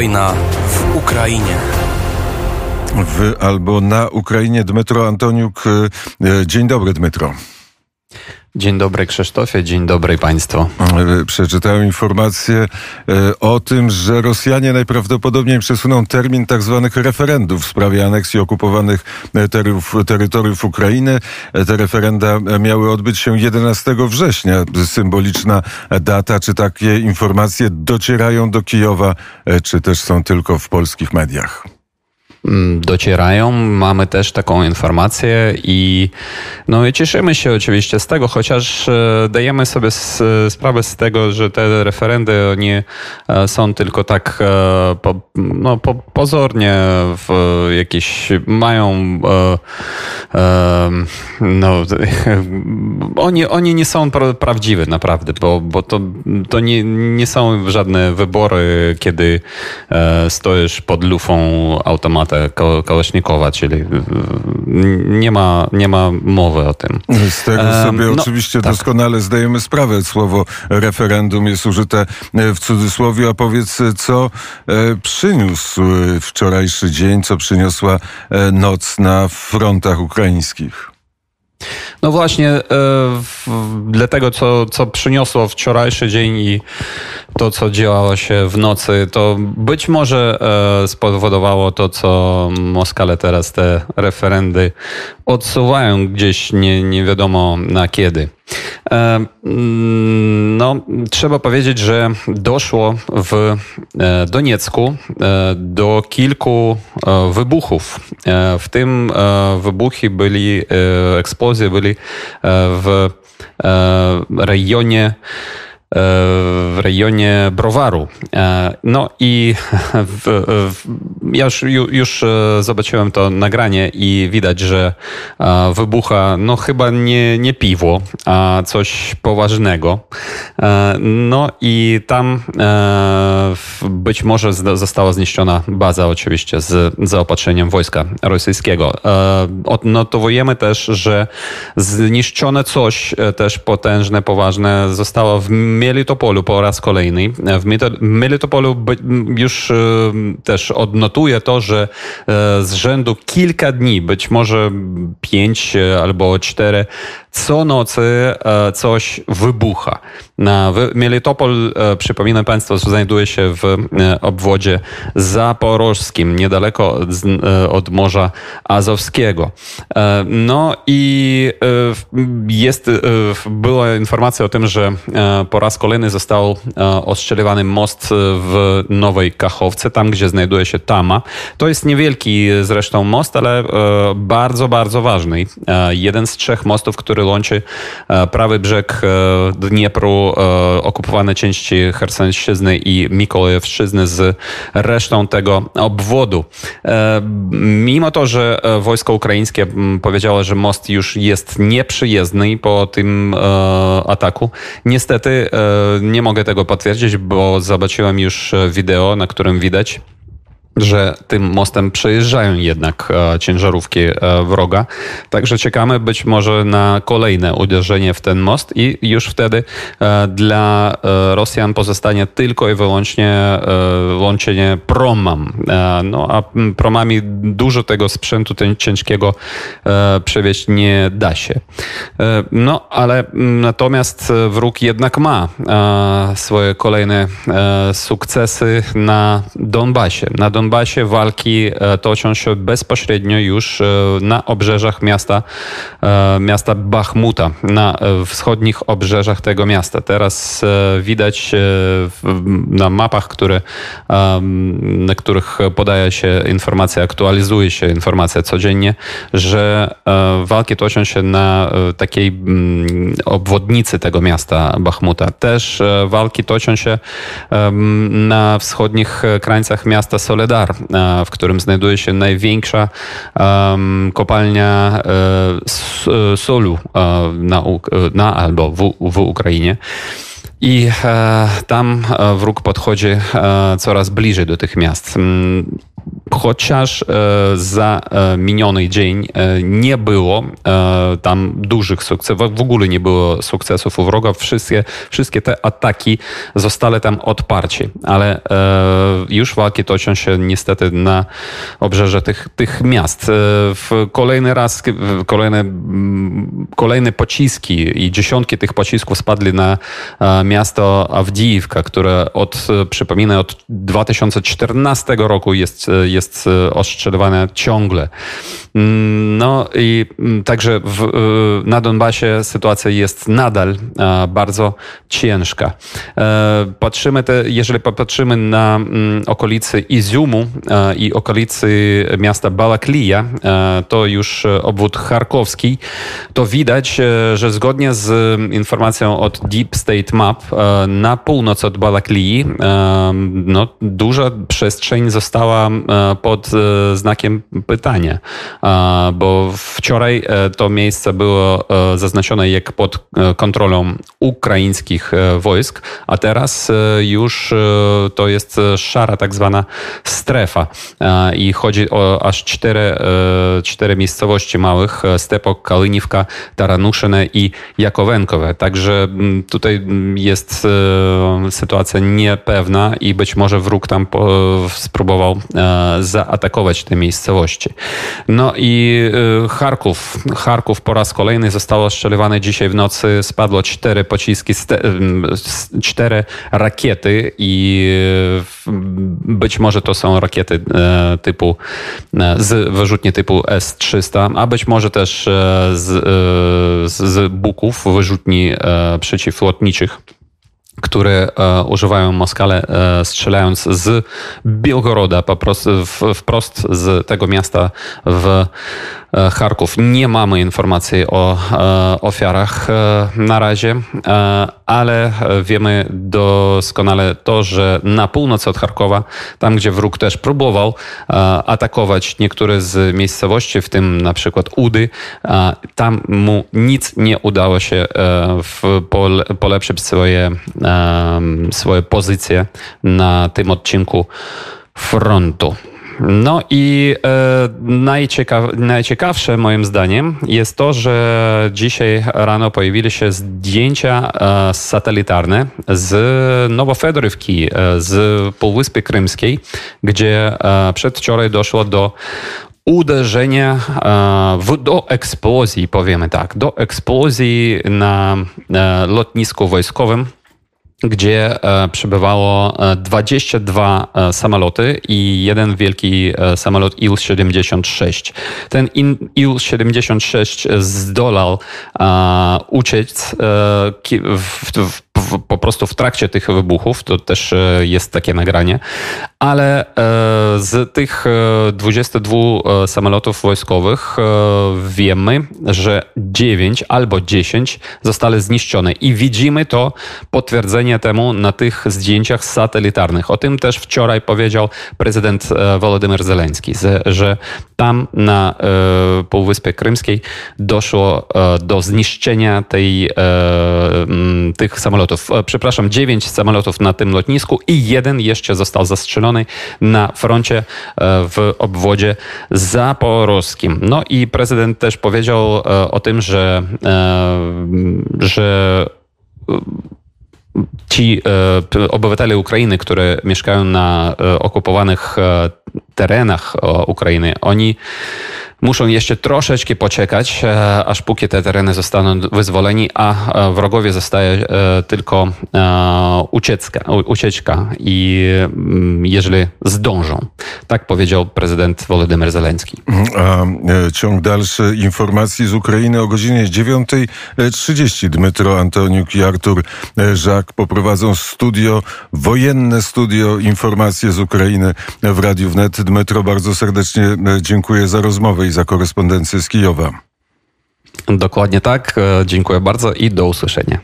Wojna w Ukrainie. W albo na Ukrainie Dmytro Antoniuk. E, dzień dobry, Dmytro. Dzień dobry Krzysztofie, dzień dobry Państwu. E, przeczytałem informację e, o tym, że Rosjanie najprawdopodobniej przesuną termin tak zwanych referendów w sprawie aneksji okupowanych terytoriów, terytoriów Ukrainy. Te referenda miały odbyć się 11 września. Symboliczna data. Czy takie informacje docierają do Kijowa, czy też są tylko w polskich mediach? Mm, docierają. Mamy też taką informację i, no i cieszymy się oczywiście z tego, chociaż e, dajemy sobie sprawę z tego, że te referendy nie są tylko tak e, no, po, pozornie w jakieś mają e, no, oni, oni nie są prawdziwe naprawdę, bo, bo to, to nie, nie są żadne wybory, kiedy stoisz pod lufą automatu Ko Kołosznikowa, czyli y, nie ma, nie ma mowy o tym. Z tego sobie no, oczywiście tak. doskonale zdajemy sprawę. Słowo referendum jest użyte e, w cudzysłowie, a powiedz, co e, przyniósł wczorajszy dzień, co przyniosła e, noc na frontach ukraińskich? No właśnie, e, dlatego co, co przyniosło wczorajszy dzień i to, co działo się w nocy, to być może e, spowodowało to, co Moskale teraz te referendy odsuwają gdzieś nie, nie wiadomo na kiedy. E, mm, no, trzeba powiedzieć, że doszło w e, Doniecku do kilku wybuchów. W tym wybuchy byli, eksplozje byli w rejonie w rejonie Browaru. E, no i w, w, ja już, już e, zobaczyłem to nagranie i widać, że e, wybucha no chyba nie, nie piwo, a coś poważnego. No i tam być może została zniszczona baza oczywiście z zaopatrzeniem wojska rosyjskiego. Odnotowujemy też, że zniszczone coś też potężne, poważne zostało w Melitopolu po raz kolejny. W Melitopolu już e, też odnotuję to, że e, z rzędu kilka dni, być może pięć albo cztery, co nocy coś wybucha. Melitopol, przypominam Państwu, znajduje się w obwodzie zaporożskim, niedaleko od Morza Azowskiego. No i jest, była informacja o tym, że po raz kolejny został ostrzelowany most w Nowej Kachowce, tam gdzie znajduje się Tama. To jest niewielki zresztą most, ale bardzo, bardzo ważny. Jeden z trzech mostów, który łączy prawy brzeg Dniepru, okupowane części Chersonszczyzny i Mikołajewszczyzny z resztą tego obwodu. Mimo to, że wojsko ukraińskie powiedziało, że most już jest nieprzyjezdny po tym ataku, niestety nie mogę tego potwierdzić, bo zobaczyłem już wideo, na którym widać że tym mostem przejeżdżają jednak e, ciężarówki e, wroga. Także czekamy być może na kolejne uderzenie w ten most i już wtedy e, dla Rosjan pozostanie tylko i wyłącznie łączenie promam. No a promami dużo tego sprzętu ten ciężkiego przewieźć nie da się. No ale natomiast wróg jednak ma swoje kolejne sukcesy na Donbasie. Na Donbasie Donbasie walki e, toczą się bezpośrednio już e, na obrzeżach miasta, e, miasta Bachmuta, na wschodnich obrzeżach tego miasta. Teraz widać na mapach, które, na których podaje się informacja, aktualizuje się informacja codziennie, że walki toczą się na takiej mm, obwodnicy tego miasta Bachmuta. Też walki toczą się na wschodnich krańcach miasta Soledad E, w którym znajduje się największa kopalnia e, solu e, na, na albo w, w Ukrainie. I tam wróg podchodzi coraz bliżej do tych miast. Chociaż za miniony dzień nie było tam dużych sukcesów, w ogóle nie było sukcesów u wroga. Wszystkie, wszystkie te ataki zostały tam odparci, ale już walki toczą się niestety na obrzeże tych, tych miast. Kolejny raz, kolejne, kolejne pociski i dziesiątki tych pocisków spadli na miasto Awdijiwka, które od, przypominam, od 2014 roku jest, jest ostrzeliwane ciągle. No i także w, na Donbasie sytuacja jest nadal bardzo ciężka. Patrzymy te, jeżeli popatrzymy na okolicy Iziumu i okolicy miasta Balaklija, to już obwód charkowski, to widać, że zgodnie z informacją od Deep State Map na północ od Balaklii no, duża przestrzeń została pod znakiem pytania, bo wczoraj to miejsce było zaznaczone jak pod kontrolą ukraińskich wojsk, a teraz już to jest szara tak zwana strefa i chodzi o aż cztery, cztery miejscowości małych, Stepok, Kalyniwka, Taranuszyne i Jakowenkowe. Także tutaj jest sytuacja niepewna i być może wróg tam spróbował zaatakować te miejscowości. No i Charków. Charków po raz kolejny został ostrzeliwany dzisiaj w nocy. Spadło cztery pociski, cztery rakiety i być może to są rakiety typu z wyrzutnie typu S-300, a być może też z, z Buków, wyrzutni przeciwlotniczych które e, używają Moskale e, strzelając z Białgoroda, po prostu wprost z tego miasta w Charków. Nie mamy informacji o e, ofiarach e, na razie, ale wiemy doskonale to, że na północ od Charkowa, tam gdzie wróg też próbował atakować niektóre z miejscowości, w tym na przykład Udy, tam mu nic nie udało się polepszyć swoje, swoje pozycje na tym odcinku frontu. No i e, najciekaw, najciekawsze moim zdaniem jest to, że dzisiaj rano pojawili się zdjęcia e, satelitarne z Nowofedorywki, e, z Półwyspy Krymskiej, gdzie e, przedwczoraj doszło do uderzenia e, w, do eksplozji, powiemy tak, do eksplozji na e, lotnisku wojskowym gdzie e, przebywało 22 e, e, samoloty i jeden wielki samolot Il-76. Ten Il-76 zdolał uciec w, w po prostu w trakcie tych wybuchów, to też e, jest takie nagranie, ale e, z tych 22 e, samolotów wojskowych wiemy, że 9 albo 10 zostały zniszczone i widzimy to potwierdzenie temu na tych zdjęciach satelitarnych. O tym też wczoraj powiedział prezydent Wolodymyr Zeleński, że tam na Półwyspie Krymskiej doszło do zniszczenia tej, tych samolotów samolotów, e, przepraszam, dziewięć samolotów na tym lotnisku i jeden jeszcze został zastrzelony na froncie e, w obwodzie zaporowskim. No i prezydent też powiedział e, o tym, że, że ci obywatele Ukrainy, które mieszkają na okupowanych terenach Ukrainy, oni muszą jeszcze troszeczkę poczekać, e, aż póki te tereny zostaną wyzwoleni, a e, wrogowie zostaje e, tylko ucieczka, ucieczka i mm, jeżeli zdążą. Tak powiedział prezydent Wolodymyr Zeleński. A ciąg dalszy informacji z Ukrainy o godzinie 9.30. Dmytro Antoniuk i Artur Żak poprowadzą studio, wojenne studio, informacje z Ukrainy w Radiu. Dmytro, bardzo serdecznie dziękuję za rozmowę za korespondencję z Kijowa. Dokładnie tak. E, dziękuję bardzo i do usłyszenia.